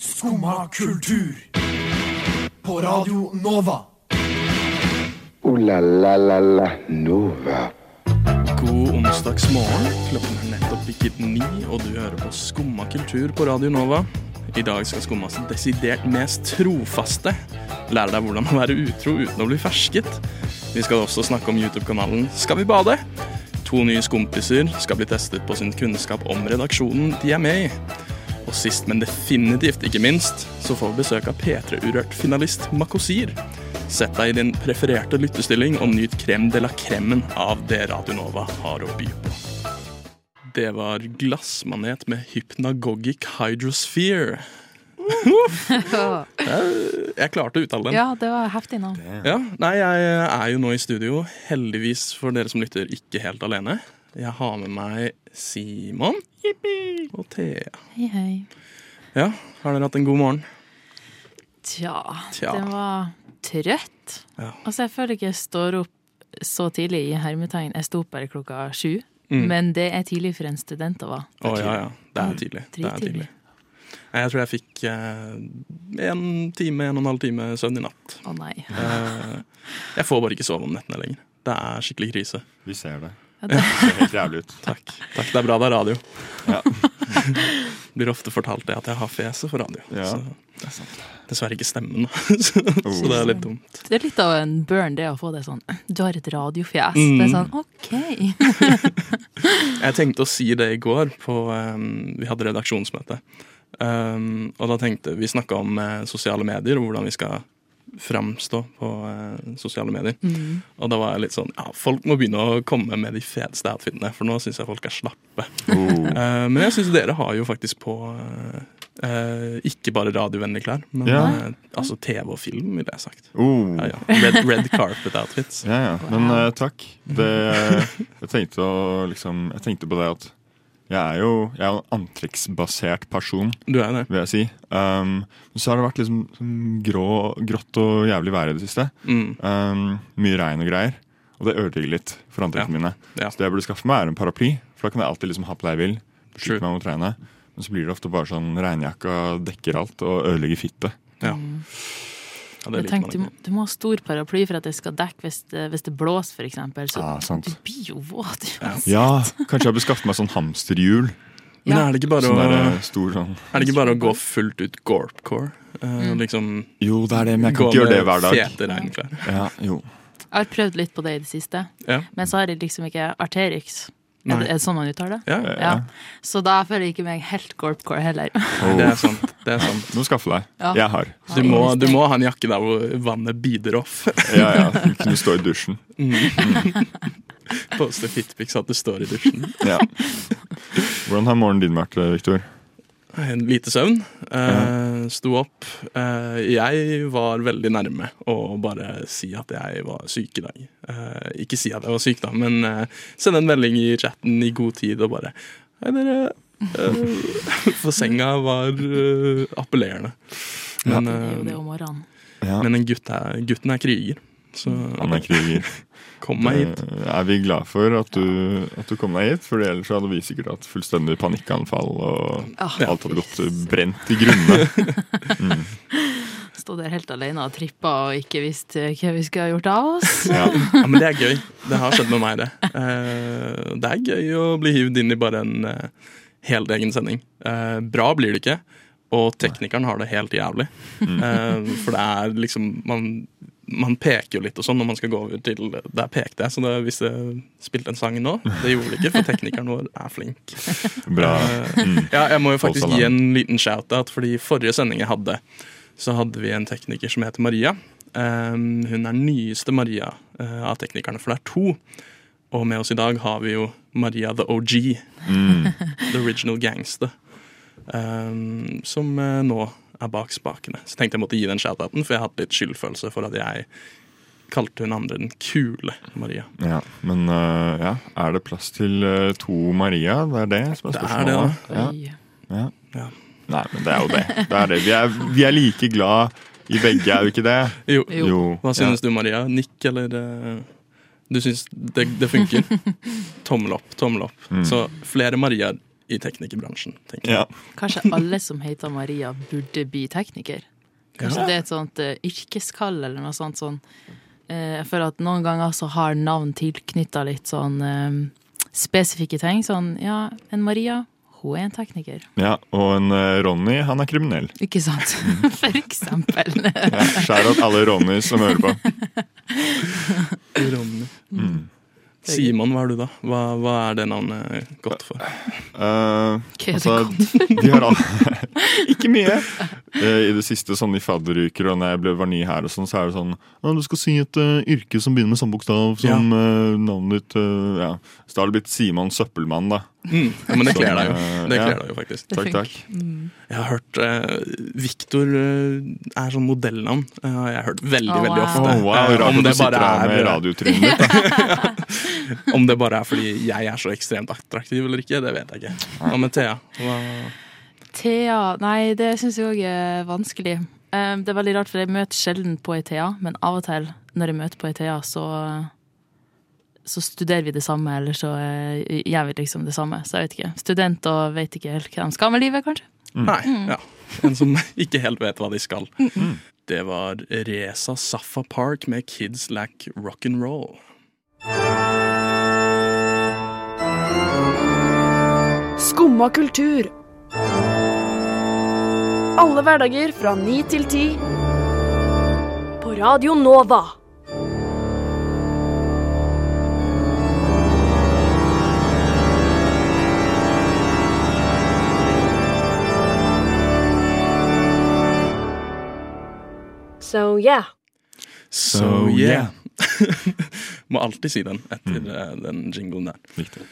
Skumma kultur. På Radio Nova. O-la-la-la-la Nova. God onsdagsmorgen. Klokken er nettopp bikket ni, og du hører på Skumma kultur på Radio Nova. I dag skal Skummas desidert mest trofaste lære deg hvordan å være utro uten å bli fersket. Vi skal også snakke om YouTube-kanalen Skal vi bade? To nye skompiser skal bli testet på sin kunnskap om redaksjonen de er med i. Og sist, men definitivt ikke minst, så får vi besøk av P3 Urørt-finalist Makosir. Sett deg i din prefererte lyttestilling og nyt krem de la kremen av det Radio Nova har å by på. Det var glassmanet med Hypnagogic Hydrosphere. Jeg klarte å uttale den. Ja, det var heftig navn. Ja, nei, jeg er jo nå i studio, heldigvis for dere som lytter, ikke helt alene. Jeg har med meg Simon og Thea. Hei, hei. Ja, har dere hatt en god morgen? Tja, Tja. den var trøtt. Ja. Altså, jeg føler ikke jeg står opp så tidlig i hermetegn. Jeg sto opp bare klokka sju. Mm. Men det er tidlig for en student å være. Å ja, ja. Det er tidlig. Det er tidlig. Nei, Jeg tror jeg fikk eh, en time, en og en halv time søvn i natt. Å nei. Eh, jeg får bare ikke sove om nettene lenger. Det er skikkelig krise. Vi ser det. Ja, det, ser helt jævlig ut. Takk. Takk, Det er bra det er radio. Ja. Blir ofte fortalt det at jeg har fjeset for radio. Ja, Så det er sant. dessverre ikke stemmen. så, så det er litt dumt. det er litt av en burn, det å få det sånn Du har et radiofjes. Mm. Det er sånn OK. Jeg tenkte å si det i går på um, Vi hadde redaksjonsmøte. Um, og da tenkte Vi snakka om uh, sosiale medier og hvordan vi skal framstå på eh, sosiale medier. Mm. Og da var jeg litt sånn Ja, folk må begynne å komme med de feteste outfitene, for nå syns jeg folk er slappe. Oh. Eh, men jeg syns dere har jo faktisk på eh, eh, ikke bare radiovennlige klær, men Ja. eh, altså TV og film, ville jeg sagt. Oh. Ja, ja. Red, red carpet outfits. Ja, ja. Men eh, takk. Det, jeg, tenkte å, liksom, jeg tenkte på det at jeg er jo jeg er en antrekksbasert person, Du er det. vil jeg si. Um, så har det vært liksom sånn grå, grått og jævlig vær i det siste. Mm. Um, mye regn og greier. Og det ødelegger litt for antrekkene mine. Ja. Så det jeg burde skaffe meg, er en paraply. For da kan jeg alltid liksom ha på det jeg vil. True. Meg mot regnet. Men så blir det ofte bare sånn regnjakka dekker alt og ødelegger fittet. Ja. Mm. Ja, det Jeg tenkte, du, du må ha stor paraply for at det skal dekke hvis det, hvis det blåser, eksempel. Så Ja, du blir jo våt. Ja, kanskje jeg bør skaffe meg sånn hamsterhjul. Men er det ikke bare Sånn å eh, stor sånn Er det ikke bare å gå fullt ut gorpcore? Uh, Mm. liksom Jo, det er det, men jeg kan ikke gjøre det hver dag. fete regnklær. Ja, jo. Jeg har prøvd litt på det i det siste, Ja. men så har jeg liksom ikke Arterix. Er det, er det sånn man uttaler det? Ja, Ja. ja Så da føler jeg ikke meg helt gorpcore heller. det er sant. Det er sant. Du må skaffe deg. Ja. Jeg har. Du må, du må ha en jakke der hvor vannet bider off. Ja, ja. Kunne stå i dusjen. Poste fitpics at du står i dusjen. Ja. Hvordan har morgenen din vært, Viktor? En lite søvn. Eh, sto opp. Eh, jeg var veldig nærme å bare si at jeg var syk i dag. Eh, ikke si at jeg var syk, da, men eh, sende en melding i chatten i god tid og bare Hei, dere. Eh, for senga var eh, appellerende. Men, Det er jo det eh, om. Ja. men en gutt er, gutten er kriger, så Han er kriger. kom meg hit. Eh, Er vi glad for at du, at du kom deg hit? For ellers hadde vi sikkert hatt fullstendig panikkanfall, og Ah, alt hadde gått brent i grunne. Stå der helt alene og trippa og ikke visst eh, hva vi skulle ha gjort av oss. Ja. Ja, men det er gøy. Det har skjedd med meg, det. Eh, det er gøy å bli hivd inn i bare en uh, helt egen sending. Eh, bra blir det ikke, og teknikeren har det helt jævlig. Eh, for det er liksom man, man peker jo litt og sånn når man skal gå over til Der pekte jeg, så det, hvis jeg spilte en sang nå Det gjorde det ikke, for teknikeren vår er flink. Bra. Mm. Ja, jeg må jo faktisk gi en liten shout-out, fordi forrige sending jeg hadde, så hadde vi en tekniker som heter Maria. Um, hun er nyeste Maria uh, av teknikerne, for det er to. Og med oss i dag har vi jo Maria the OG, Mm. the original gangster, um, som uh, nå er bak spakene. Så tenkte jeg måtte gi den shout-outen, for jeg hadde litt skyldfølelse for at jeg kalte hun andre den kule Maria. Ja, men uh, ja, er det plass til uh, to Maria? Det er det som er Det er det, da. Ja. Ja. Ja. Nei, men det er jo det. det, er det. Vi, er, vi er like glad i begge, er vi ikke det? Jo. Jo. Hva synes du, Maria? Nikk eller eh, Du syns det, det funker? tommel opp, tommel opp. Mm. Så flere Mariaer i teknikerbransjen, tenker jeg. Ja. Kanskje alle som heter Maria, burde bli tekniker? Kanskje det er et sånt uh, yrkeskall eller noe sånt sånn. Jeg føler at noen ganger så har navn tilknytta litt sånn uh, spesifikke ting. Sånn ja, en Maria, hun er en tekniker. ja. Og en Ronny, han er kriminell. Ikke sant? For eksempel. Ja, Skjær at alle Ronny som hører på. Ronny. Mm. Simon, hva er du da? Hva, hva er det navnet godt for? Uh, Hva er det altså, de har alle Ikke mye. Uh, I det siste, sånn i fadderuker og når jeg ble, var ny her, og sånn, så er det sånn «Å, Du skal si et uh, yrke som begynner med samme bokstav som eh, navnet ditt. ja. Så da har det blitt Simon Søppelmann, da. Mm. Ja, men det Som, kler deg jo. eh, Det kler deg jo faktisk. Takk, takk. Jeg har hørt uh, Viktor uh, er sånn modellnavn. jeg har hørt veldig, veldig wow. ofte. Oh, wow, Eh, Rart om, at du det sitter bare her med radiotrynet ditt. om det bare er fordi jeg er så ekstremt attraktiv eller ikke, det vet jeg ikke. Hva med Thea? Hva, Thea Nei, det syns jeg òg er vanskelig. Um, Det er veldig rart, for jeg møter sjelden på ei Thea, men av og til når jeg møter på ei Thea, så så studerer vi det samme, eller så eh, gjør vi liksom det samme. Så jeg vet ikke. Student og vet ikke helt hva de skal med livet, kanskje. Nei, ja. En som ikke helt vet hva de skal. Det var Reza Safa Park med Kids Lack Rock'n'Roll. Skumma kultur. Alle hverdager fra ni til ti. På Radio Nova. So yeah. So yeah. Må alltid si den etter mm. den jinglen der. Viktig.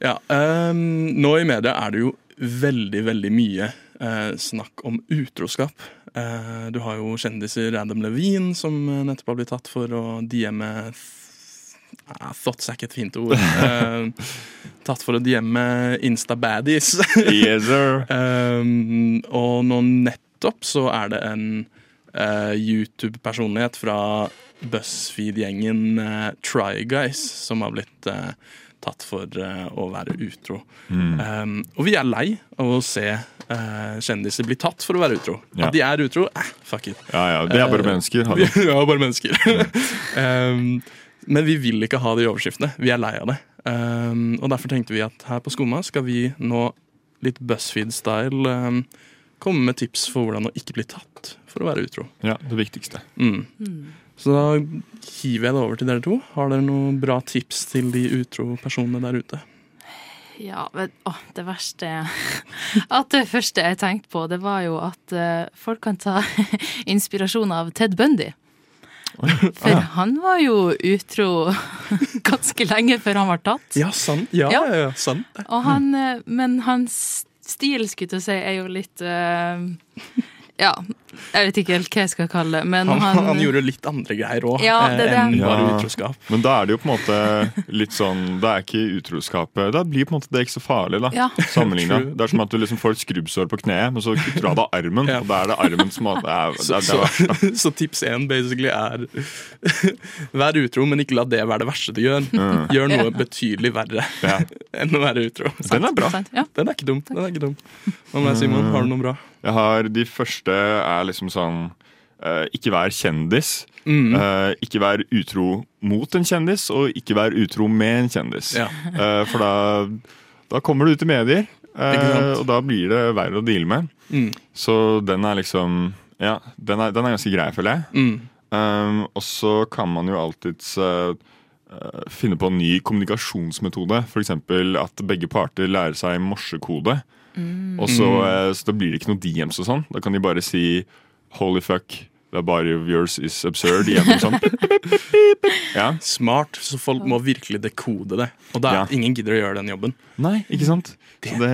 Ja, um, nå i media er det jo veldig, veldig mye uh, snakk om utroskap. Uh, du har jo kjendiser Adam Levine som eh, nettopp har blitt tatt for å DM-e ah, Thoughts er ikke et fint ord. Eh, tatt for å DM-e Insta-baddies. Yes, sir. Um, og nå nettopp så er det en eh, YouTube-personlighet fra BuzzFeed-gjengen uh, Try Guys som har blitt uh, tatt for å være utro. Um, og vi er lei av å se kjendiser bli tatt for å være utro. Ja. At de er utro, eh, fuck it. Ja, ja, det er bare mennesker. Vi er bare mennesker. um, men vi vil ikke ha det i overskriftene. Vi er lei av det. Um, og derfor tenkte vi at her på Skumma skal vi nå litt BuzzFeed-style komme med tips for hvordan å ikke bli tatt for å være utro. Ja, det viktigste. Mm. Så da hiver jeg det over til dere to. Har dere noen bra tips til de utro personene der ute? Ja, men å, det verste At det første jeg tenkte på, det var jo at uh, folk kan ta inspirasjon av Ted Bundy. For han var jo utro ganske lenge før han var tatt. Ja, sant. Ja, Ja. ja. sant. Og han, eh, men hans stil, skulle jeg til å si, er jo litt eh, Ja, jeg vet ikke helt hva jeg skal kalle det, men Han, han, han, gjorde litt andre greier òg, Ja, det det. enn bare Ja. utroskap. Men da er det jo på en måte litt sånn Det er ikke utroskapet Da blir på en måte det ikke så farlig, da. Ja. Sammenligna. Det er som at du liksom får et skrubbsår på kneet, men så kutter du av deg armen, Ja. og da er det armen som er, det er, det Så, er, det er verst, da. så tips én basically er Vær utro, men ikke la det være det verste du gjør. Gjør noe betydelig verre Ja. enn å være utro. Den er bra. Den er ikke dum. den er ikke dum Hva med deg, Simon? Har du noe bra? Jeg har De første er liksom sånn uh, Ikke vær kjendis. Mm. Uh, ikke vær utro mot en kjendis, og ikke vær utro med en kjendis. Ja. Uh, for da, da kommer du ut i medier, og da blir det verre å deale med. Mm. Så den er liksom Ja, den er, den er ganske grei, føler jeg. Mm. Um, og så kan man jo alltids finne på en ny kommunikasjonsmetode. F.eks. at begge parter lærer seg morsekode. Og så, uh, så da blir det ikke noe DMs og sånn. Da kan de bare si 'holy fuck'. The body of yours is absurd. Gjennom sånn. Ja. Smart, så folk må virkelig dekode det. Og da Ja. ingen gidder å gjøre den jobben. Nei, ikke sant? Så det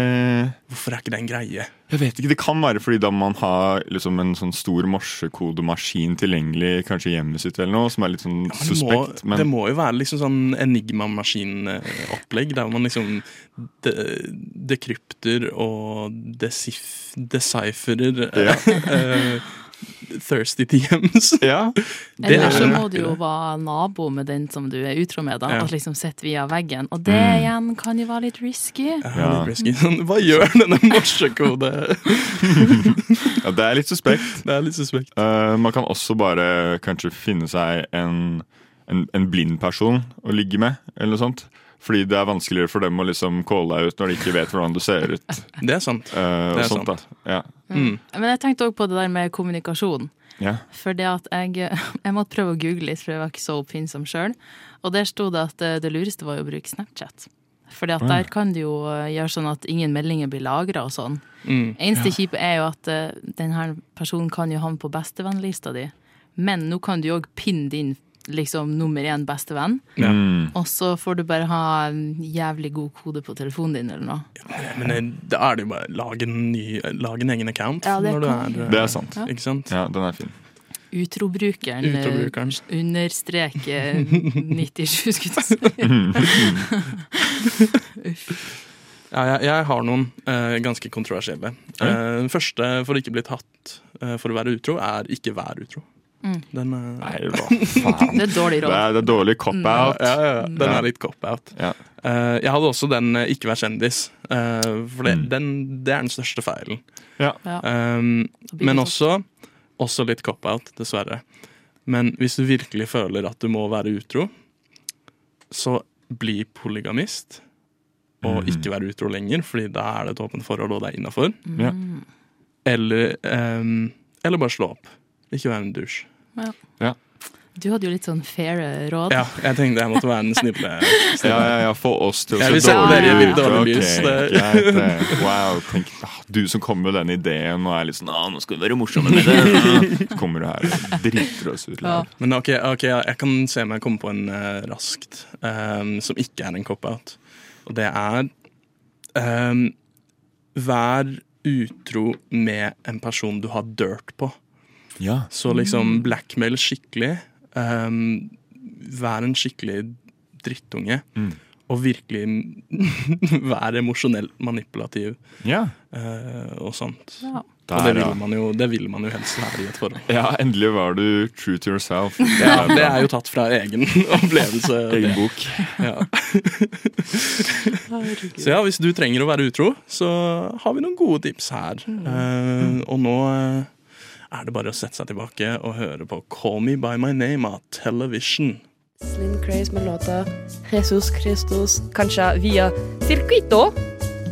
Hvorfor er ikke det en greie? Jeg vet ikke, Det kan være fordi da man har liksom en sånn stor morsekodemaskin tilgjengelig kanskje i hjemmet sitt, eller noe, som er litt sånn men det, suspekt. må, det må jo være liksom sånn Enigma-maskinopplegg, der man liksom de, dekrypter og desif, decipherer Ja. eh, thirsty TMs. Ja, Det Eller er så må du jo være nabo med den som du er utro med, da. Ja. At liksom sitter via veggen. Og det Mm. igjen kan jo være litt risky. Ja, Litt risky. Sånn, Hva gjør denne morsekode? ja, det er litt suspekt. Det er litt suspekt. Uh, man kan også bare kanskje finne seg en, en, en blind person å ligge med, eller noe sånt. Fordi det er vanskeligere for dem å liksom calle deg ut når de ikke vet hvordan du ser ut. Det er sant. Uh, Det er sånt, da. Ja. Mm. Men jeg tenkte òg på det der med kommunikasjon. Yeah. For det at jeg, jeg måtte prøve å google litt, for jeg var ikke så oppfinnsom sjøl. Og der sto det at eh, det lureste var å bruke Snapchat. Fordi at der kan du jo eh, gjøre sånn at ingen meldinger blir lagra og sånn. Mm. Eneste kjipe er jo at denne personen kan jo havne på bestevennlista di. Men nå kan du jo òg pinne din liksom nummer én bestevenn. Ja. Mm. Og så får du bare ha en jævlig god kode på telefonen din eller noe. Men eh, da er det jo bare lag en, ny, lag en egen account. Ja, det når du er, eh, Det er sant. Ikke sant? Ja, den er fin. Utrobrukeren eh, Utrobrukeren. understreker 97, skulle jeg si. Ja, jeg, jeg har noen uh, ganske kontroversielle. Eh, Den første for å ikke bli tatt uh, for å være utro, er ikke vær utro. Mm. Den, er Nei, hva faen. Det er dårlig Det er, det er dårlig cop-out. ja, ja, ja, den Ja. er litt cop-out. Ja. Eh, jeg hadde også den eh, ikke vær kjendis, uh, for det, Mm. den, det er den største feilen. Ja. Um, men også, også litt cop-out, dessverre. Men hvis du virkelig føler at du må være utro, så bli polygamist. Og mm. ikke være utro lenger, Fordi da er det et åpent forhold, og det er innafor. Mm. Eller, um, eller bare slå opp. Ikke være en dusj. Du hadde jo litt sånn fair råd. Ja, jeg tenkte jeg måtte være en snible. Ja, ja, ja, få oss til å se dårlige ut. dårlig Ok, lys, det- greit. Wow, tenk, ah, Du som kommer med den ideen og er litt sånn ah, 'Nå skal vi være morsomme med det'. Så kommer du her og driter oss ut. Ja. Men ok, ok, ja, jeg kan se om jeg kommer på en uh, raskt um, som ikke er en cop-out. Og det er um, Vær utro med en person du har dirt på. Ja. Så liksom blackmail skikkelig. Um, vær en skikkelig drittunge. Mm. Og virkelig være emosjonelt manipulativ ja. uh, og sånt. Ja. Og det vil, man jo, det vil man jo helst være i et forhold. ja, endelig var du true to yourself. Ja, det er jo tatt fra egen opplevelse. Egen bok. Ja. Så ja, hvis du trenger å være utro, så har vi noen gode tips her. Eh, og nå eh, er det bare å sette seg tilbake og høre på Call Me By My Name av Television. Slim Craze med låta Jesus Christus, kanskje via Circuito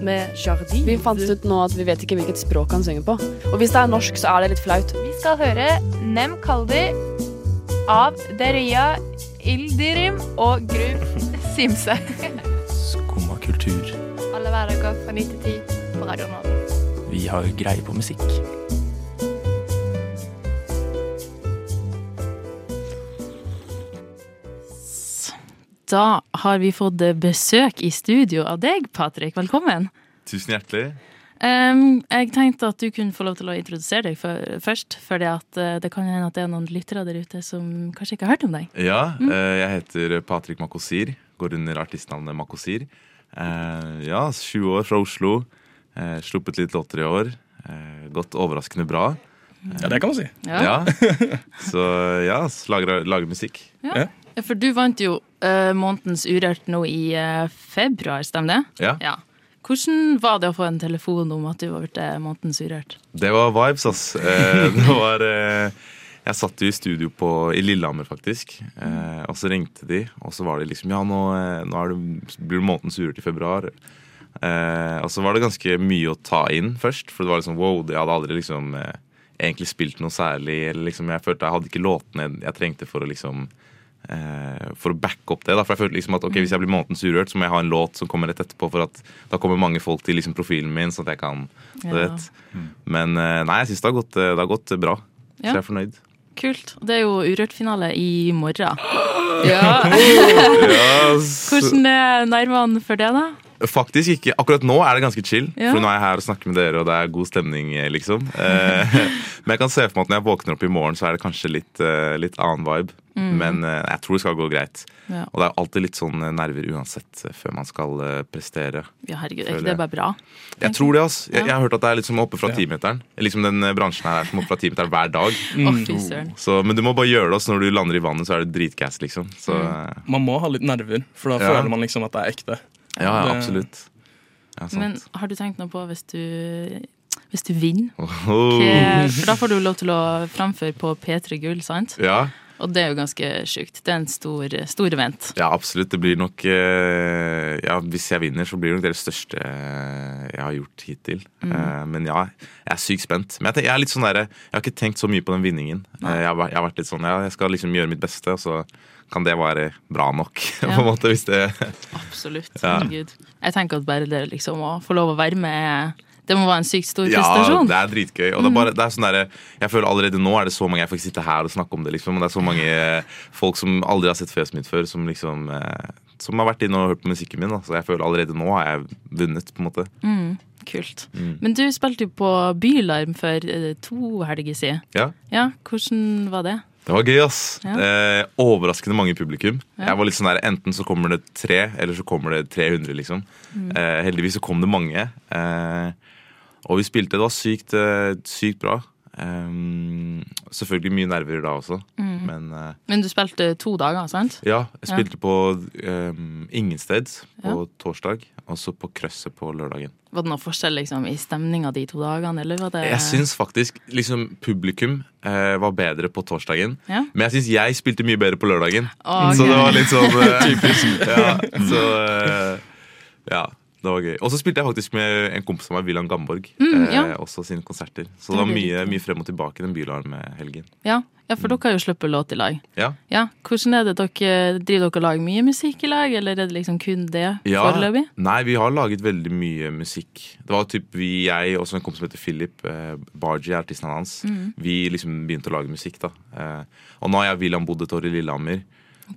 med Jardi. Vi fant ut nå at vi vet ikke hvilket språk han synger på. Og hvis det er norsk, så er det litt flaut. Vi skal høre Nem Kaldi av Deria Ildirim og Gru Simse. Skumma kultur. Alle hverdager fra 9 til 10 på Radio Nova. Vi har greie på musikk. Da har vi fått besøk i studio av deg, Patrick. Velkommen. Tusen hjertelig. Um, jeg tenkte at du kunne få lov til å introdusere deg for, først, for det kan hende at det er noen lyttere der ute som kanskje ikke har hørt om deg. Ja, eh, jeg heter Patrick Makosir. Går under artistnavnet Makosir. Uh, ja, 20 år fra Oslo. Uh, sluppet litt låter i år. Eh, gått overraskende bra. Ja, det kan man si. Ja. Så ja, lager, lager musikk. Ja, For du vant jo uh, Månedens Urørt nå i uh, februar, stemmer det? Ja. Ja. Hvordan var det å få en telefon om at du var blitt eh, Månedens Urørt? Det var vibes, ass. Uh, det var Jeg satt jo i studio på, i Lillehammer, faktisk. Og så ringte de, og så var de liksom Ja, nå, nå det, blir det månedens urørt i februar. Og så var det ganske mye å ta inn først, for det var liksom wow, jeg hadde aldri liksom egentlig spilt noe særlig. Eller liksom, jeg følte jeg hadde ikke låtene jeg trengte for å liksom For å backe opp det. Da. For jeg følte liksom at ok, Hvis jeg blir månedens urørt, så må jeg ha en låt som kommer rett etterpå. For at da kommer mange folk til liksom profilen min, sånn at jeg kan du Ja. vet. Men eh, nei, jeg syns det, eh, det har gått bra. Så jeg er fornøyd. Kult. Det er jo Urørt-finale i morgen. Ja. Ja, Hvordan er nervene for det, da? Faktisk ikke. Akkurat nå er det ganske chill. Ja. For nå er jeg her og snakker med dere, og det er god stemning, eh, liksom. Eh, Men jeg kan se for meg at når jeg våkner opp i morgen, så er det kanskje litt, eh, litt annen vibe. Mm. Men jeg tror det skal gå greit. Ja. Og det er alltid litt sånn nerver uansett før man skal prestere. Ja, herregud, er ikke det bare bra? Jeg tror det, altså. Jeg, jeg har hørt at det er litt som oppe fra timeteren. Liksom den bransjen her er som oppe fra timeteren hver dag. Så, men du må bare gjøre det, og når du lander i vannet, så er det dritgass, liksom. Så mm. Man må ha litt nerver, for da Ja. føler man liksom at det er ekte. Ja, ja, Det- absolutt. Ja, sant. Men har du tenkt noe på hvis du, hvis du vinner? Oh. Hva- For da får du lov til å framføre på P3 Gull, sant? Ja. Og det er jo ganske sjukt. Det er en stor, stor event. Ja, absolutt. Det blir nok eh, Ja, hvis jeg vinner, så blir det nok det største eh, jeg har gjort hittil. Mm. Eh, men ja, jeg er sykt spent. Men jeg, er litt sånn der, jeg har ikke tenkt så mye på den vinningen. Jeg, har, jeg har vært litt sånn Ja, jeg skal liksom gjøre mitt beste, og så kan det være bra nok, på en måte, hvis det Absolutt. Ja. Herregud. Jeg tenker at bare det liksom å få lov å være med, det må være en sykt stor Ja, det er dritgøy. Og det er bare, det er sånn der, jeg føler allerede nå er det så mange Jeg får ikke sitte her og snakke om det, liksom. Det er så mange eh, folk som aldri har sett fjeset mitt før, som liksom eh, Som har vært inne og hørt på musikken min. Da. Så jeg føler allerede nå har jeg vunnet, på en måte. Mm, kult. Mm. Men du spilte jo på Bylarm for eh, to helger siden. Ja. Ja, hvordan var det? Det var gøy, ass. Ja. Eh, overraskende mange publikum. Ja. Jeg var litt sånn der, Enten så kommer det tre, eller så kommer det 300, liksom. Mm. Eh, heldigvis så kom det mange. Eh, og vi spilte. Det var sykt, eh, sykt bra. Um, selvfølgelig mye nerver da også, Mm. men uh, Men du spilte to dager, sant? ja, jeg spilte på um, Ingensteds på Ja. torsdag, og så på Krøsset på lørdagen. Var det noe forskjell liksom, i stemninga de to dagene, det Jeg syns faktisk liksom publikum uh, var bedre på torsdagen. Ja. Men jeg syns jeg spilte mye bedre på lørdagen. Okay. Så det var litt sånn uh, Typisk. Ja, så Ja, det var gøy. Og så spilte jeg faktisk med en kompis av meg, William Gamborg. Mm, eh, også sine konserter. Så Det det var mye, mye frem og tilbake den bylarmhelgen. Ja, ja for dere har jo sluppet låt i lag. Ja. Ja, Hvordan er det dere driver dere og lager mye musikk i lag, eller er det liksom kun det Ja, foreløpig? Nei, vi har laget veldig mye musikk. Det var typ vi, jeg og en kompis som heter Philip, eh, Barji artisten hans. mm. Vi liksom begynte å lage musikk, da. Eh, og nå har jeg og William bodd et år i Lillehammer.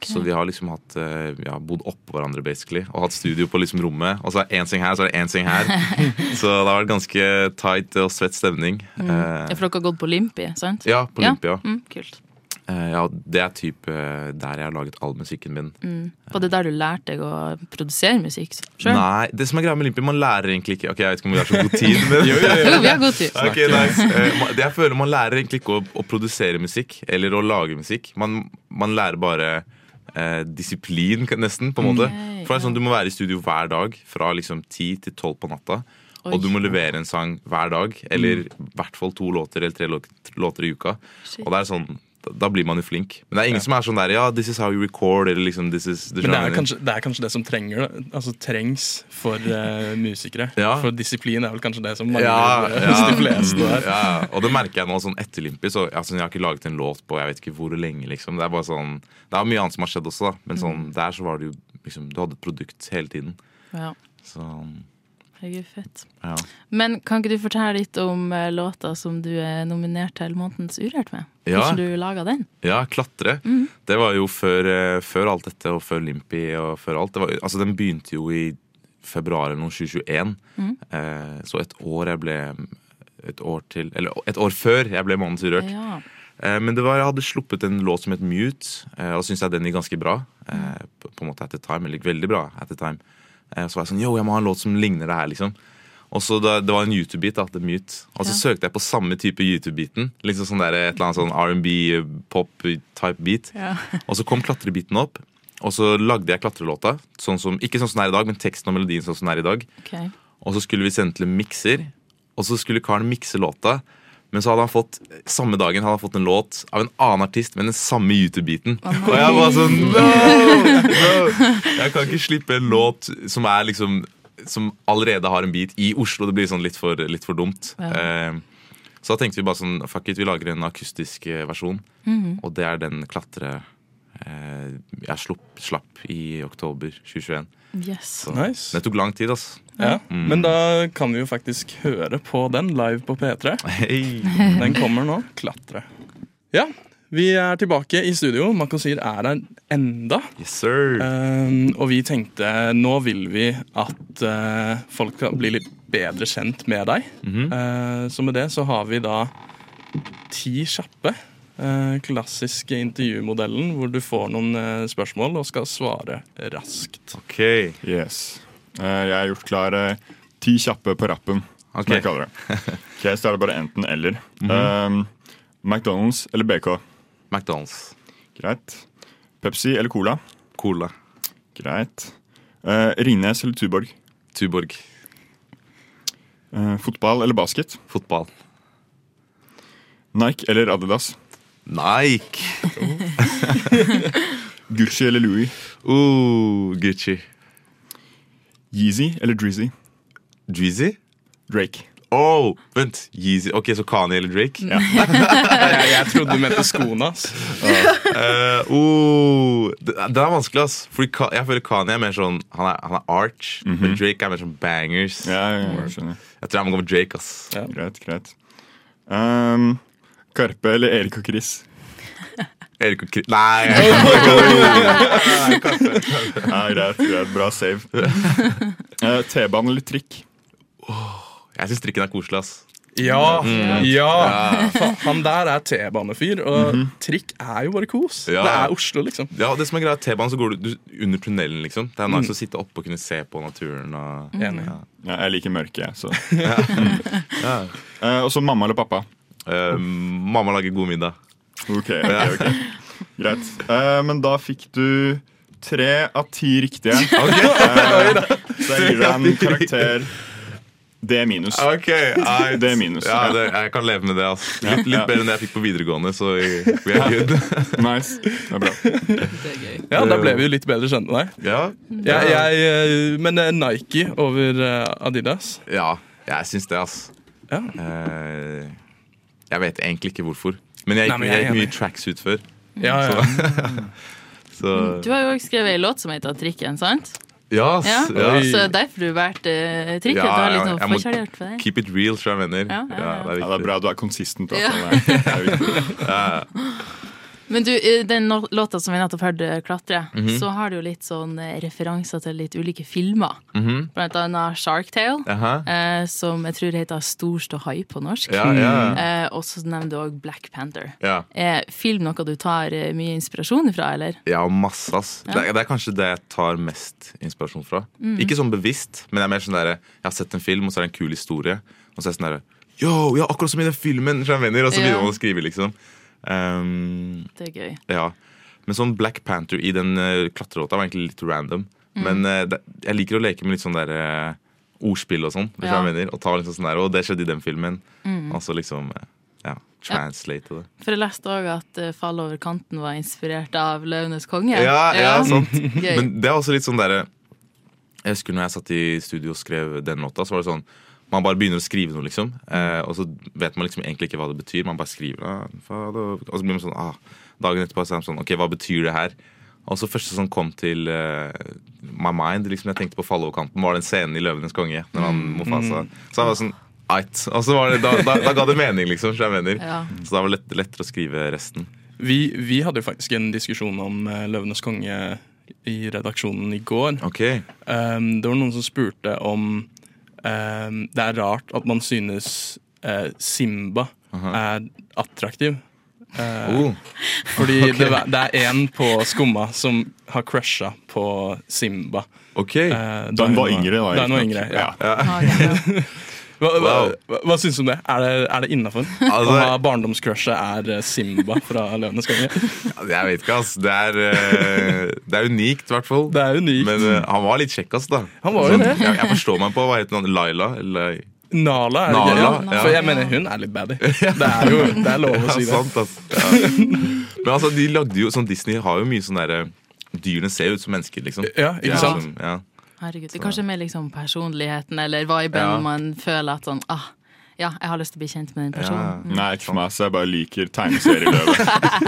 Så vi har liksom hatt eh, ja, bodd oppå hverandre basically og hatt studio på liksom rommet. Og så er det én seng her, så er det én seng her. så det har vært ganske tight og svett stemning. Mm. Eh, Ja, for dere har gått på Olympi, sant? Ja, på Olympia. Mm, kult. eh, ja, det er typ eh, der jeg har laget all musikken min. Mm. Var det der du lærte deg å produsere musikk Selv? Nei, det som er greia med Olympi, man lærer egentlig ikke Ok, jeg vet ikke om vi har så god tid, men Jo, jo, jo. Jo, vi har god tid. Okay, nice. Eh, jeg føler Man lærer egentlig ikke å, å produsere musikk eller å lage musikk. Man, man lærer bare eh, disiplin, nesten, på en måte. Okay, For det er sånn Du må være i studio hver dag fra liksom 10 til 12 på natta. Oi. Og du må levere en sang hver dag, eller i hvert fall to låter eller tre låter i uka. Shit. Og det er sånn da blir man jo flink. Men det er ingen som er sånn der Ja, this is how you record. Eller liksom, this is Men det er, kanskje, det er kanskje det som trenger. Altså trengs for uh, musikere. Ja. For disiplin er vel kanskje det som mangler Ja, ja. de fleste der. ja, og det merker jeg nå sånn etter Limpi. Så altså, jeg har ikke laget en låt på jeg vet ikke hvor lenge. liksom Det er bare sånn Det er mye annet som har skjedd også, da. Men sånn, der så var det jo liksom Du hadde et produkt hele tiden. Ja. Så Herregud, fett. ja. Men kan ikke du fortelle litt om eh, låta som du er nominert til Månedens Urørt med? Ja. Hvordan du laga den? Ja, klatre. Mhm. Det var jo før, eh, før alt dette, og før Limpi og før alt. Det var, altså, den begynte jo i februar eller noe 2021. Mhm. Eh, så et år jeg ble Et år til Eller et år før jeg ble Månedens Urørt. Ja. Eh, Men det var, jeg hadde sluppet en låt som het Mute, eh, og syns jeg den gikk ganske bra. eh, På, på en måte at the time, eller veldig bra at the time. Eh, Så var jeg sånn, yo, jeg må ha en låt som ligner det her, liksom. Og så da, Det var en YouTube-beat, da, The Mute. Og så søkte jeg på samme type YouTube-beaten. Liksom sånn der, et eller annet sånn R&B, pop-type beat. Ja. Og så kom klatrebiten opp. Og så lagde jeg klatrelåta. Sånn som, ikke sånn som den er i dag, men teksten og melodien sånn som den er i dag. Okay. Og så skulle vi sende til en mikser, og så skulle karen mikse låta. Men så hadde han fått samme dagen hadde han fått en låt av en annen artist med den samme YouTube-biten. og jeg var sånn no, no! Jeg kan ikke slippe en låt som er liksom Som allerede har en beat i Oslo. Det blir sånn litt for, litt for dumt. Ja. Eh, så da tenkte vi bare sånn Fuck it, vi lager en akustisk versjon. versjon. -hmm. Og det er den klatre eh, jeg slapp, slapp i oktober 2021. Yes. Så Nice. det tok lang tid, ass. Ja, Mm. Men da kan vi jo faktisk høre på den live på P3. Hey. Den kommer nå. Klatre. Ja, vi er tilbake i studio. Makosir er her enda. Yes, sir. Um, og vi tenkte nå vil vi at uh, folk skal bli litt bedre kjent med deg. Mm -hmm. uh, så med det så har vi da ti kjappe Uh, klassiske intervjumodellen hvor du får noen spørsmål og skal svare raskt. Ok. Yes. Eh, jeg har gjort klar eh, ti kjappe på rappen, Okay. som jeg det. Ok, Så er det bare enten eller. um, McDonald's eller BK? McDonald's. Greit. Pepsi eller Cola? Cola. Greit. Uh, Ringnes eller Tuborg? Tuborg. Uh, fotball eller basket? Fotball. Nike eller Adidas? Nike. Gucci eller Louis? Uh, Gucci. Yeezy eller Drizzy? Drizzy? Drake. Oh, vent. Yeezy. Ok, så Kanye eller Drake? Ja. Jeg, jeg trodde du mente skoene, ass. Uh, oh, det, det er vanskelig, ass. Fordi Ka- jeg føler Kanye er mer sånn Han er, han er arch, men Drake er mer sånn bangers. Ja, ja, jeg skjønner. Jeg tror jeg må gå for Drake, ass. Ja. Greit, greit. Um, Karpe eller Erik og Chris? Erik og Kri... Nei! Nei, greit, greit, Bra save. Uh, T-bane eller trikk? Jeg syns trikken er koselig, ass. Ja, ja. Fa- Han der er T-banefyr, og trikk er jo bare kos. Ja. Det er Oslo, liksom. Ja, det som er greit, T-banen så går du, under tunnelen, liksom. Det er nice å sitte oppe og kunne se på naturen. Og, Enig. ja. Ja, jeg liker mørke, jeg. Så. Ja. uh, og så mamma eller pappa? Uh, mamma lager god middag. Ok, ok, ok. Greit. Eh, men da fikk du tre av ti riktige. Eh, så jeg gir deg en karakter D minus. Ok. Det er minus. Ja, det, jeg kan leve med det. Altså. Litt, litt bedre enn det jeg fikk på videregående, så vi we are good. Nice. Det er bra. Det er gøy. Ja, Da ble vi jo litt bedre kjent med deg. Ja, Jeg, jeg, eh, men eh, Nike over eh, Adidas. ja jeg syns det, altså. Ja. Eh, jeg vet egentlig ikke hvorfor. Men jeg Nei, gikk men jeg jeg gikk mye tracks tracksuit før. Ja, ja. Så Du har jo også skrevet ei låt som heter Trikken, sant? Ja, Ja. ja. Så derfor du valgte uh, Trikken? Ja, du har litt jeg- må- for deg. Keep it real, tror jeg mener. Ja, ja, ja. det er Ja, det er bra du er konsistent. Ja. Altså. Ja, Men du, den låta som vi nettopp hørte, 'Klatre', Mhm. så har du jo litt sånn eh, referanser til litt ulike filmer. Mhm. Blant annet Shark Tale, -huh. eh, som jeg tror heter 'Stor ståhai' på norsk. Ja, ja. Eh, og så nevner du òg Black Panther. ja. Er film noe du tar eh, mye inspirasjon fra, eller? Ja, masse, ass. Det, er, det er kanskje det jeg tar mest inspirasjon fra. Ikke sånn bevisst, men jeg er mer sånn der, jeg har sett en film, og så er det en kul historie. Og så er det sånn derre Yo, ja, akkurat som i den filmen! Og så begynner man å skrive, liksom. Um, Det er gøy. ja. Men sånn Black Panther i den uh, klatrelåta var egentlig litt random. Mm. Men uh, det, jeg liker å leke med litt sånn der uh, ordspill og sånn. hvis Ja. jeg mener, Og ta liksom sånn der, og det skjedde i den filmen. Mm. Altså liksom eh, ja, translate det. For jeg leste òg at uh, 'Fall over kanten' var inspirert av 'Løvenes konge'. Ja, ja, sant. Men det er også litt sånn derre Jeg husker når jeg satt i studio og skrev den låta, så var det sånn man bare begynner å skrive noe, liksom. Eh, og så vet man liksom egentlig ikke hva det betyr. Man bare skriver ah. Og så blir man sånn ah, Dagen etterpå er man sånn OK, hva betyr det her? Og så første som kom til uh, my mind, liksom jeg tenkte på kanten', var den scenen i 'Løvenes konge'. Når han Mofasa Så jeg var sånn Eit. Og så var det, da, da, da ga det mening, liksom. Så, jeg mener. Ja. så da var det lett, lettere å skrive resten. Vi, vi hadde jo faktisk en diskusjon om uh, Løvenes konge i redaksjonen i går. Ok. Um, det var noen som spurte om det er rart at man synes eh, Simba er attraktiv. Eh, Oh. Fordi det, det er en på Skumma som har crusha på Simba. Ok. eh, Da hun var yngre, da. Da hun var yngre, ja. Ja, ja. Hva, hva, hva, hva syns du om det? Er det, er det innafor? Altså- barndomscrushet er eh, Simba fra Løvenes konge? Jeg vet ikke, ass. Det er, eh, det er unikt, i hvert fall. Det er unikt. Men eh, han var litt kjekk, ass, da. Han var jo Sånn, det. Jeg, jeg forstår meg på hva heter han, Laila? Eller Nala er det Nala? Ja. ja. For jeg mener hun er litt baddy. Det er jo det er lov å si det. sant, ass. Ja. Men altså, de lagde jo sånn Disney har jo mye sånn derre Dyrene ser ut som mennesker, liksom. Ja, ikke sant? Som, ja. Herregud. Det er kanskje mer liksom personligheten eller viben Ja. man føler at sånn ah, Ja, jeg har lyst til å bli kjent med den Ja. personen. Nei, ikke for meg, så jeg bare liker tegneserieløve.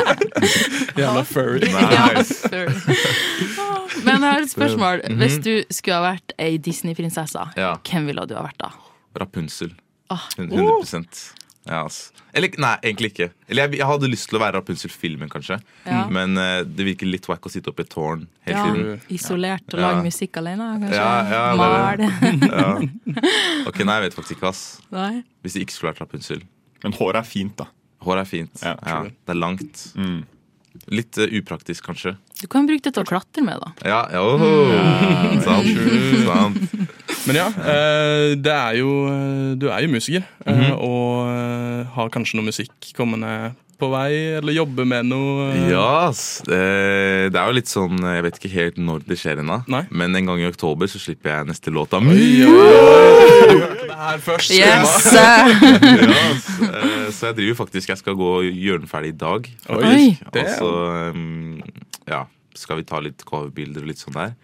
Jævla furry. Nice. før. Men jeg har et spørsmål. Mhm. Hvis du skulle ha vært ei Disney-prinsesse, Ja. hvem ville du ha vært da? Rapunsel. Ah. 100 ja, ass. Eller nei, egentlig ikke. Eller jeg, jeg hadde lyst til å være Rapunzel-filmen, kanskje. Ja. Men uh, det virker litt wack å sitte oppe i et tårn hele Ja, tiden. isolert og Ja. lage musikk alene, kanskje? Ja, ja, Mal. det Ja. Ok, nei, jeg vet faktisk ikke, ass. Nei. Hvis det ikke skulle vært Rapunzel. Men håret er fint, da. Håret er fint. Ja, Ja, det er langt. Mm. Litt uh, upraktisk, kanskje. Du kan bruke det til å klatre med, da. Ja, ja, oh, sant, sant. Men ja, eh, det er jo eh, Du er jo musiker, mm -hmm. og har kanskje noe musikk kommende på vei, eller jobber med noe? Ja. Det er jo litt sånn Jeg vet ikke helt når det skjer ennå, men en gang i oktober så slipper jeg neste låt av meg. det her først. Yes! Ja, Så jeg driver faktisk Jeg skal gå og gjøre den ferdig i dag. Oi, Og så um, ja, skal vi ta litt coverbilder og litt sånn der.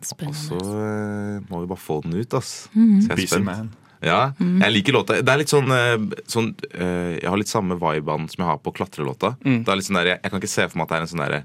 Og så Spennende. eh, må vi bare få den ut, ass. Mm. Så jeg er Busy spent. man. Ja, jeg liker låta. Det er litt sånn, eh, sånn eh, Jeg har litt samme viben som jeg har på klatrelåta. Mm. Det er litt sånn der, jeg, jeg kan ikke se for meg at det er en sånn derre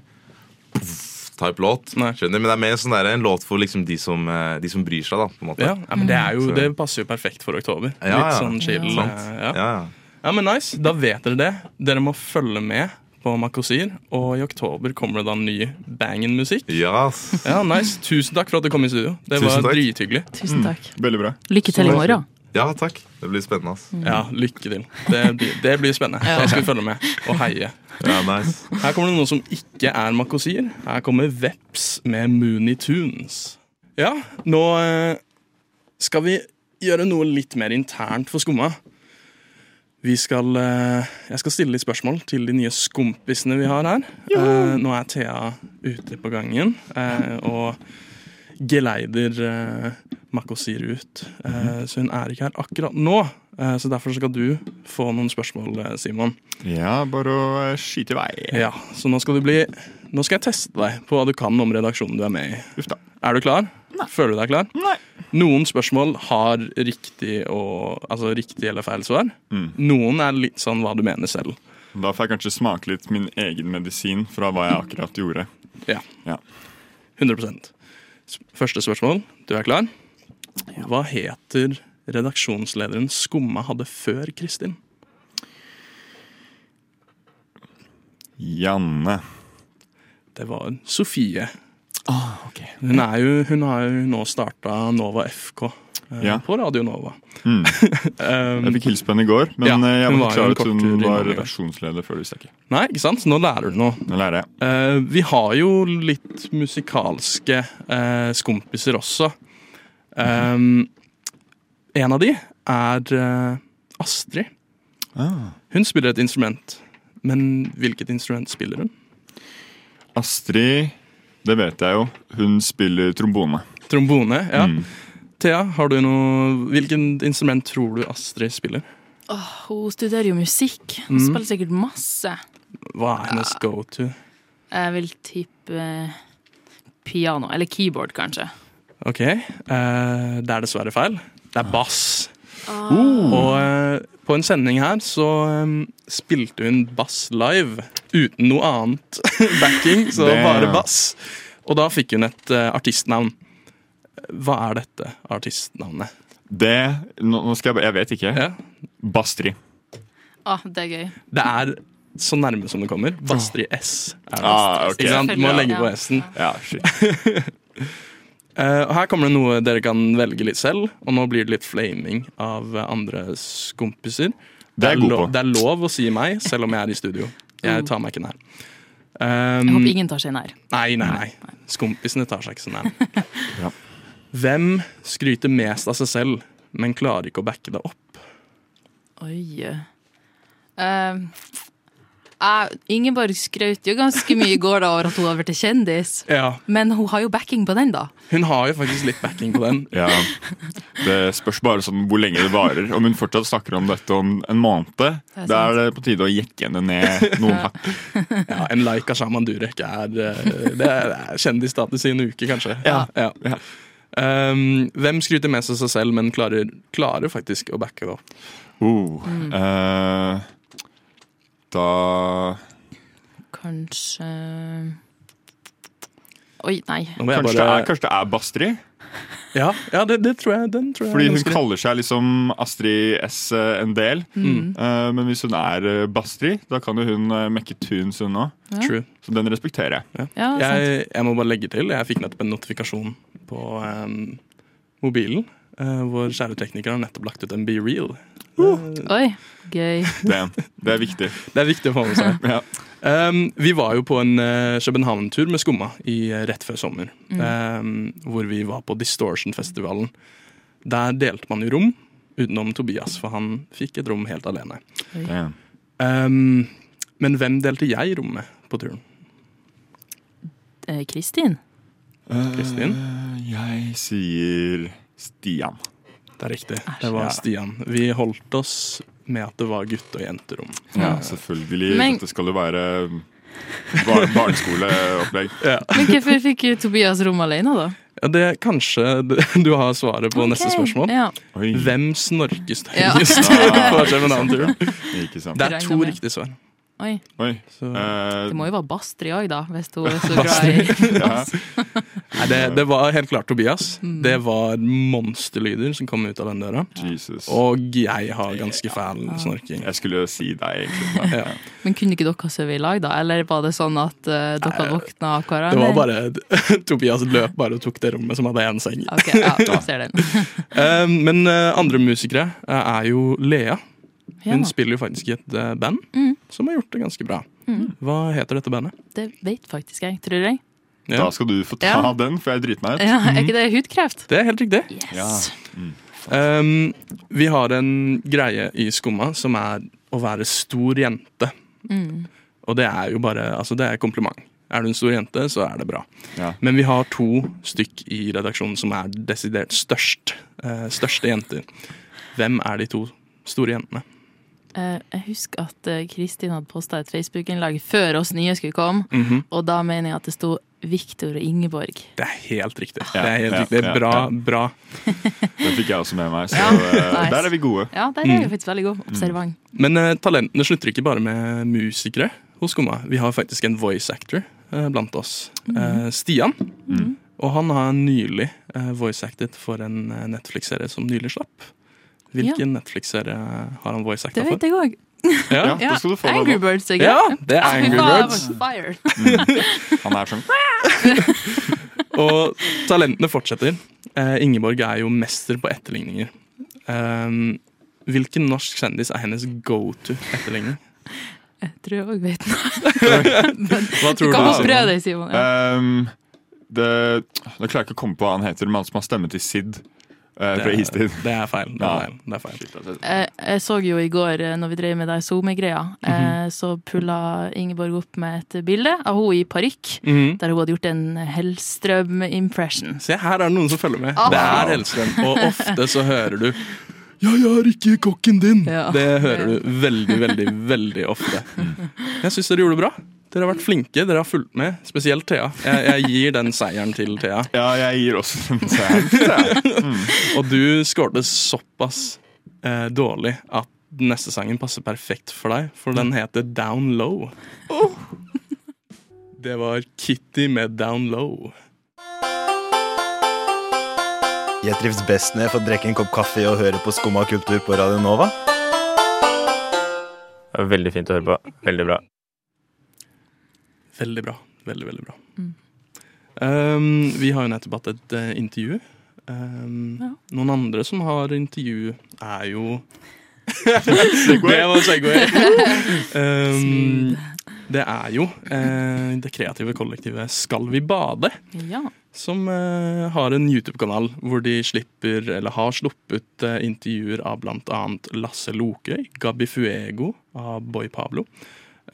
type låt. Nei. Skjønner, Men det er mer en sånn der, en låt for liksom de som, de som bryr seg, da. På en måte. Ja, ja, men det, er jo, det passer jo perfekt for oktober. Ja, ja. Litt sånn chill. Sant. Ja. Ja, ja. ja, men nice. Da vet dere det. Dere må følge med på Makosir, og i oktober kommer det da ny bangin-musikk. Ja. Ja, nice. Tusen takk for at du kom i studio. Det var Tusen takk. drithyggelig. Tusen takk. Veldig bra. Lykke til i morgen. ja, takk. Det blir spennende, ass. Ja, lykke til. Det, blir- det blir spennende. Da skal vi følge med og heie. Ja, nice. Her kommer det noe som ikke er Makosir. Her kommer Veps med Mooney Tunes. Ja, nå eh, skal vi gjøre noe litt mer internt for skumma. Vi skal, eh, jeg skal stille litt spørsmål til de nye skompisene vi har her. Eh, nå er Thea ute på gangen eh, og geleider Makosir ut. Eh, så hun er ikke her akkurat nå. Så derfor skal du få noen spørsmål, Simon. Ja, bare å skyte i vei. Ja, så nå skal du bli Nå skal jeg teste deg på hva du kan om redaksjonen du er med i. Uff da. Er du klar? Føler du deg klar? Nei. Noen spørsmål har riktig, og, altså riktig eller feil svar. Mm. Noen er litt sånn hva du mener selv. Da får jeg kanskje smake litt min egen medisin fra hva jeg akkurat gjorde. Ja. Ja. 100 S- Første spørsmål. Du er klar? Hva heter redaksjonslederen Skumma hadde før Kristin? Janne. Det var Sofie. Ah, ok. Hun, jo, hun har jo nå starta Nova FK eh, Ja. på Radio Nova. Mm. Um, Jeg fikk hilse på henne i går, men Ja, eh, jeg var var ikke klar over at hun var redaksjonsleder før ikke. stikker. Nei, ikke sant? Nå lærer du noe. Nå lærer jeg. Eh, vi har jo litt musikalske eh, skompiser også. Um, en av de er uh, Astrid. Ah. Hun spiller et instrument. Men hvilket instrument spiller hun? Astrid, det vet jeg jo. Hun spiller trombone. Trombone. ja. Mm. Thea, har du noe Hvilken instrument tror du Astrid spiller? Oh, hun studerer jo musikk. Hun mm. spiller sikkert masse. Hva er hennes go-to? Jeg vil tippe eh, piano. Eller keyboard, kanskje. Ok, Uh, det er dessverre feil. Det er bass. Ah. Og uh, på en sending her så um, spilte hun bass live uten noe annet backing, så Det- bare bass. Og da fikk hun et uh, artistnavn. Hva er dette artistnavnet? Det Nå skal jeg bare Jeg vet ikke. Ja. Bastri. Ah, det er gøy. Det er så nærme som det kommer. Bastri S. Er det. Ah, okay. Ikke sant? Du må legge på. S-en. Ja, shit. Uh, og her kommer det noe dere kan velge litt selv, og nå blir det litt flaming av andres andre kompiser. Det er jeg god lov, på. det er lov å si meg, selv om jeg er i studio. Jeg tar meg ikke nær. Um, Jeg håper ingen tar seg nær. Nei, nei, nei. Skompisene tar seg ikke så nær. Ja. Hvem skryter mest av seg selv, men klarer ikke å backe det opp? Oi. Uh, Ingeborg skrøt jo ganske mye i går da over at hun har blitt kjendis. Ja, Men hun har jo backing på den, da. Hun har jo faktisk litt backing på den. Ja. Det spørs bare sånn hvor lenge det varer. Om hun fortsatt snakker om dette om en måned, da er det på tide å jekke henne ned noen hakk. Ja, En like av Shaman Durek er, eh, det er kjendisstatus i en uke, kanskje. Ja. Ja. Ja. Um, hvem skryter mest av seg selv, men klarer, klarer faktisk å backe det opp? Uh, Mm. eh, da Kanskje Oi, nei. Kanskje, bare... Det er, kanskje det er Bastrid? Ja, ja det, det tror jeg. Den tror jeg Fordi hun kaller seg liksom Astrid S eh, en del. Mm. Uh, men hvis hun er Bastri Bastrid, da kan jo hun eh, mekke tunes, hun òg. True. Så den respekterer jeg. Ja. Jeg, jeg må bare legge til, jeg fikk nettopp en notifikasjon på um, mobilen Eh, vår kjære tekniker har nettopp lagt ut en Be Real. Oi, gøy. Det, det er viktig. Det er viktig å få med seg. Ja. Um, vi var jo på en uh, København-tur med Skumma i, uh, rett før sommer. Um, hvor vi var på Distortion-festivalen. Der delte man jo rom, utenom Tobias, for han fikk et rom helt alene. Um, men hvem delte jeg rom med på turen? Eh, Kristin? Kristin? Eh, jeg sier Stian. Det er riktig. Det var Stian. Vi holdt oss med at det var gutte- og jenterom. Ja, selvfølgelig. Men- Dette skal jo være bar barneskoleopplegg. Ja. Men hvorfor fikk Tobias rom alene, da? Ja, det Kanskje du har svaret på neste spørsmål. Ja. Hvem snorkes høyest på København-turen? Det er to riktige svar. Oi. Oi. Så, eh, Det må jo være Bastri òg, da, hvis hun er så glad i ja. Nei, det, det var helt klart Tobias. Mm. Det var monsterlyder som kom ut av den døra. Jesus. Og jeg har ganske fæl snorking. Jeg skulle jo si deg, egentlig. Ja. Men kunne ikke dere sove i lag, da? Eller var det sånn at uh, dere våkna akkurat? Det var bare Tobias løp bare og tok det rommet som hadde én seng. Ok, ja, jeg ser den. Eh, Men uh, andre musikere er jo Lea. Ja, Hun spiller jo faktisk i et band Mm. som har gjort det ganske bra. Mm. Hva heter dette bandet? det vet faktisk jeg, tror jeg. Da skal du få ta Ja. den, for jeg driter meg ut. Ja, er ikke det hudkreft? Det er helt riktig. Yes. Um, vi har en greie i Skumma som er å være stor jente. Mm. Og det er jo bare Altså, det er kompliment. Er du en stor jente, så er det bra. Ja. Men vi har to stykk i redaksjonen som er desidert størst. eh, største jenter. Hvem er de to store jentene? Eh, jeg husker at eh, Kristin hadde posta et Facebook-innlag før oss nye skulle komme, Mhm. og da mener jeg at det sto Viktor og Ingeborg. Det er helt riktig. Ja, det er helt ja, riktig. er Bra, ja. bra. Det fikk jeg også med meg, så Ja, eh, nice. der er vi gode. Ja, der er vi faktisk veldig gode. Observant. Men uh, talentene slutter ikke bare med musikere hos Skumma. Vi har faktisk en voice actor uh, blant oss. Uh, Stian. Mm. Og han har nylig eh, voice acted for en Netflix-serie som nylig slapp. Hvilken Netflix-serie har han voice acta Det vet jeg òg. Ja. Ja, det skal du få Angry. Birds, ikke ja, det er Angry Birds. Fired. Han er sånn Og talentene fortsetter. Eh, Ingeborg er jo mester på etterligninger. Um, hvilken norsk kjendis er hennes go to etterligning? Jeg tror jeg òg vet det. Hva Du kan du? få prøve deg, Simon. Ja. um, det, Nå klarer jeg ikke å komme på hva han heter, men han som har stemme til Sid Det, Istid. det er feil. Det er feil. Det er feil. altså. Jeg, jeg så jo i går, eh, når vi drev med de SoMe-greia, mm -hmm. så pulla Ingeborg opp med et bilde av henne i parykk, Mhm. der hun hadde gjort en Hellstrøm-impression. Se, her er det noen som følger med. Oh. Det er Hellstrøm. Og ofte så hører du Ja, jeg er ikke kokken din! Ja. Det hører du veldig, veldig, veldig ofte. Jeg syns dere gjorde det bra. Dere har vært flinke, dere har fulgt med. Spesielt Thea. Jeg, jeg gir den seieren til Thea. Ja, jeg gir også den seieren. til Thea. Og du skårte såpass eh, dårlig at den neste sangen passer perfekt for deg, for den heter Down Low. Det var Kitty med Down Low. Jeg trives best når jeg får drikke en kopp kaffe og høre på Skumma kultur på Radio Nova. Det var veldig fint å høre på. Veldig bra. Veldig bra. Veldig, veldig bra. Mm. Um, vi har jo nettopp hatt et uh, intervju. Um, Ja. Noen andre som har intervju, er jo Det var Segway. um, det er jo uh, det kreative kollektivet Skal vi bade? Ja. Som uh, har en YouTube-kanal hvor de slipper, eller har sluppet intervjuer av bl.a. Lasse Lokøy, Gabi Fuego av Boy Pablo,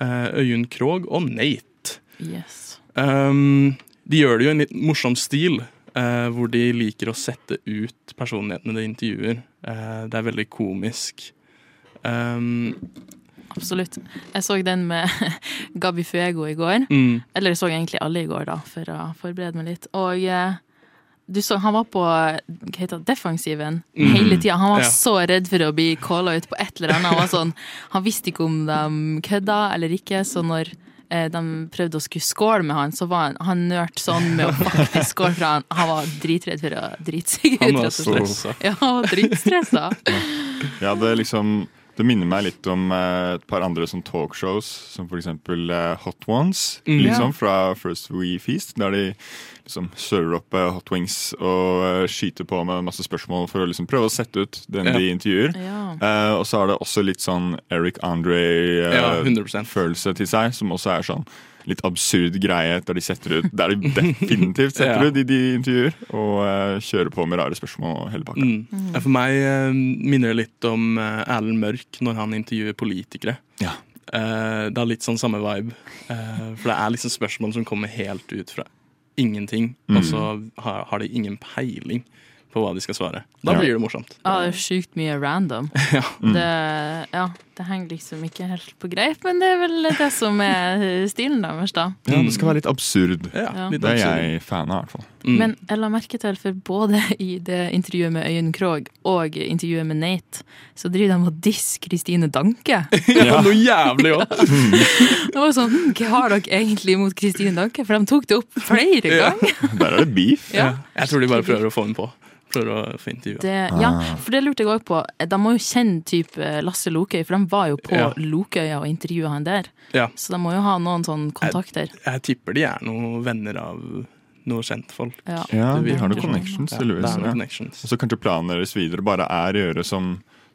eh, Øyunn Krogh og Nate. Yes. Um, de gjør det jo i en litt morsom stil, uh, hvor de liker å sette ut personlighetene de intervjuer. Uh, det er veldig komisk. Um, Absolutt. Jeg så den med Gabi Fuego i går. mm, Eller jeg så egentlig alle i går, da, for å forberede meg litt. Og eh, du så, han var på hva heter det, defensiven mm. hele tida. Han var Ja. så redd for å bli calla ut på et eller annet. Han, var sånn, han visste ikke om de kødda eller ikke, så når de prøvde å skulle skåle med han, så var han, han nørt sånn med å faktisk skåle, fra han, han var dritredd for å drite seg ut. han var stressa. Ja, han var dritstressa. Ja, det er liksom Det minner meg litt om eh, et par andre sånn talkshows, som for eksempel eh, Hot Ones, Mm. liksom fra First We Feast, der de liksom server opp eh, hot wings og skyter på med masse spørsmål for å liksom prøve å sette ut den Ja. de intervjuer. Ja. Eh, og så har det også litt sånn Eric Andre-følelse til seg, som også er sånn litt absurd greie der de setter ut Der de definitivt setter Ja. ut i de intervjuer, og uh, kjører på med rare spørsmål og hele pakka. Mm. Ja, For meg uh, minner det litt om uh, Erlend Mørk når han intervjuer politikere. Ja. Eh, det er litt sånn samme vibe. Eh, for det er liksom spørsmål som kommer helt ut fra ingenting, Mm. og så har, har de ingen peiling på hva de skal svare. Da blir det morsomt. Ja, det er sjukt mye random. Ja. Mm. Det, ja, det henger liksom ikke helt på greip, men det er vel det som er stilen deres, da. Ja, det skal være litt absurd. Ja, litt det er absurd. jeg fan av, i hvert fall. Mm. Men jeg la merke til, for både i det intervjuet med Øyunn Krogh og intervjuet med Nate, så driver de og disser Kristine Danke. Ja, noe jævlig òg! Det var sånn, hm, Hva har dere egentlig mot Kristine Danke? For de tok det opp flere ganger. Der er det beef. Ja. Jeg tror de bare prøver å få henne på. Prøver å få intervjua. Ja, for det lurte jeg òg på. De må jo kjenne type Lasse Lokøy, for de var jo på Ja. Lokøya og intervjua han der. Ja. Så de må jo ha noen sånne kontakter. Jeg tipper de er noen venner av noe kjentfolk. Ja. Ja, de har noen connections, Ja, tydeligvis. det er noen ja. connections. Og så kanskje planen deres videre bare er å gjøre som,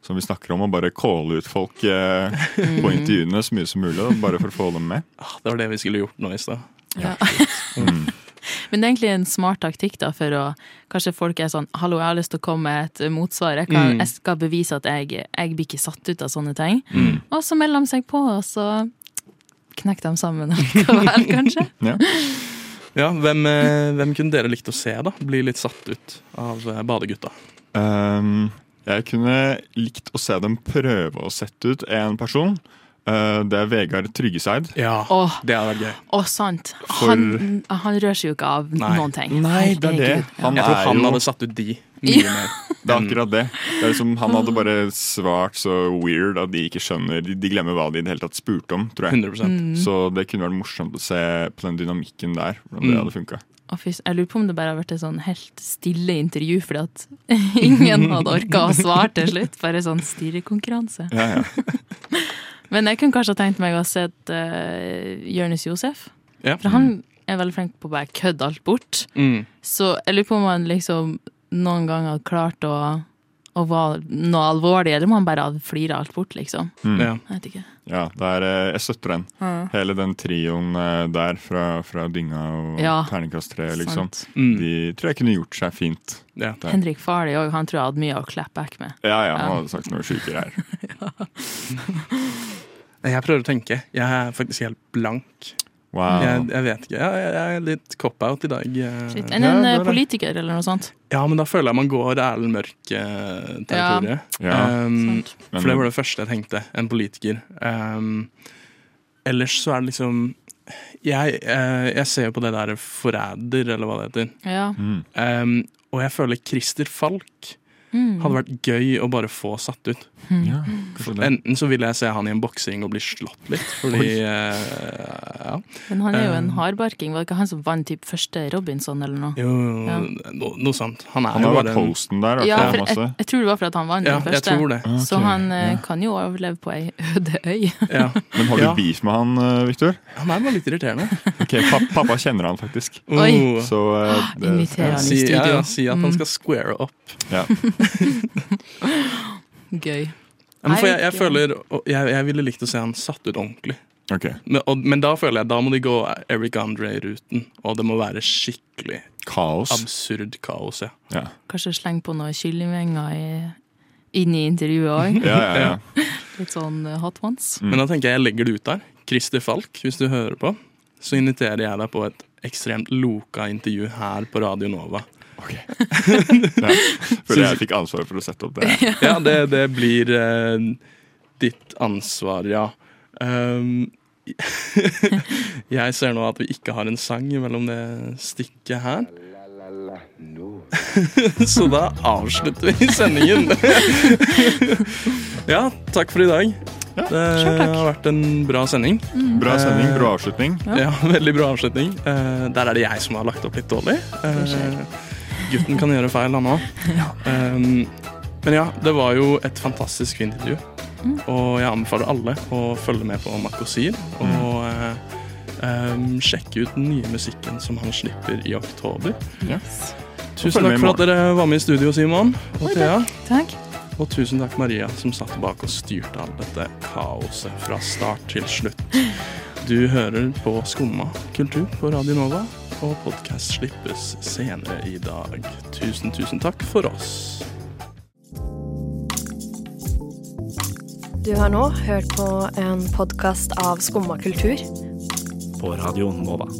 som vi snakker om, å bare calle ut folk eh, på intervjuene så mye som mulig, bare for å få dem med. Ah, Det var det vi skulle gjort nå i stad. Ja. Mm. Men det er egentlig en smart taktikk da, for å Kanskje folk er sånn 'hallo, jeg har lyst til å komme med et motsvar'. Jeg, kan, Mm. jeg skal bevise at jeg, jeg blir ikke satt ut av sånne ting. Mm. Og så melder de seg på, og så knekker de sammen likevel, kanskje. Ja. Ja, hvem, eh, hvem kunne dere likt å se da? Bli litt satt ut av eh, badegutta? Um, jeg kunne likt å se dem prøve å sette ut en person. Uh, det er Vegard Tryggeseid. Ja, Åh. det hadde vært gøy. Å, sant. For- Han, han rører seg jo ikke av Nei. noen ting. Nei, det er det. Han Jeg tror er han jo hadde satt ut de mye Ja. mer. Det er akkurat det. det er liksom, han hadde bare svart så weird at de ikke skjønner De, glemmer hva de i det hele tatt spurte om, tror jeg. 100 Mm. Så det kunne vært morsomt å se på den dynamikken der. Hvordan det Mm. hadde funka. Jeg lurer på om det bare har vært et sånn helt stille intervju fordi at ingen hadde orka å svare til slutt. Bare sånn stirrekonkurranse. Ja, ja. Men jeg kunne kanskje ha tenkt meg å ha sett uh, Jonis Josef. Ja. For han er veldig flink på å bare kødde alt bort. Mm. Så jeg lurer på om han liksom noen gang har klart å, å var noe alvorlig, eller må han bare flire alt bort, liksom. Mm. Ja. Jeg vet ikke. ja det er, eh, jeg støtter den. Ja. Hele den trioen eh, der fra, fra Dynga og Ja, Terningkast 3, liksom. Mm. De tror jeg kunne gjort seg fint. Ja. Henrik Farley òg, han tror jeg hadde mye å clap back med. Ja, ja, han hadde sagt noe sjuke greier. Jeg prøver å tenke. Jeg er faktisk helt blank. Wow. Jeg, jeg vet ikke. Jeg, jeg er litt cop-out i dag. eh. Shit. En, en det eh, er politiker eller noe sånt. Ja, men da føler jeg man går Erlend Mørk-territoriet. Ja, um, for det var det første jeg tenkte. En politiker. Um, ellers så er det liksom jeg, eh, jeg ser jo på det der Forræder, eller hva det heter. Ja. Mm. Um, og jeg føler Christer Falk Mm. hadde vært gøy å bare få satt ut. Ja. Enten så vil jeg se han i en boksing og bli slått litt, fordi uh, Ja. Men han er jo en Um, hardbarking. Var det ikke han som vant typ første Robinson eller noe? Jo, Ja. no, noe sånt. Han er Han har jo vært bare en hosten der. Ja, for jeg, jeg tror det var for at han vant Ja, den jeg første. tror det. Så han uh, kan jo overleve på ei øde øy. Ja. Men har du Ja. beef med han, eh, Victor? Han er bare litt irriterende. Ok, pa- Pappa kjenner han faktisk. Oi. Oh. Så uh, det, Inviter han i Si, ja, studio. ja, si at han Mm. skal square up. ja. Gøy. Ja, men for jeg, jeg føler jeg, jeg ville likt å se han satt ut ordentlig. Okay. Men, og, men da føler jeg da må de gå Eric Andre-ruten, og det må være skikkelig Kaos. absurd kaos. Ja. Ja. Kanskje sleng på noen kyllingvinger i, inn i intervjuet òg. Ja, ja, ja. Litt sånn eh, hot ones. Mm. Men da tenker jeg jeg legger det ut der. Christer Falk, hvis du hører på, så inviterer jeg deg på et ekstremt loka intervju her på Radio Nova. ja. Føler jeg fikk ansvaret for å sette opp det. Ja, det, det blir eh, ditt ansvar, ja. Um, jeg ser nå at vi ikke har en sang mellom det stikket her. Så da avslutter vi sendingen. ja, takk for i dag. Det har vært en bra sending. Bra sending, bra avslutning. Ja, veldig bra avslutning. Eh, der er det jeg som har lagt opp litt dårlig. Eh, gutten kan gjøre feil, han òg. Um, men ja, det var jo et fantastisk fint intervju. Mm. Og jeg anbefaler alle å følge med på Makosir og uh, um, sjekke ut den nye musikken som han slipper i oktober. Yes. Tusen takk for at dere var med i studio, Simon og Thea. Takk. Og tusen takk, Maria, som satt bak og styrte all dette kaoset fra start til slutt. Du hører på Skumma kultur på Radio Nova, og podkast slippes senere i dag. Tusen, tusen takk for oss. Du har nå hørt på en podkast av Skumma kultur. På Radio Nova.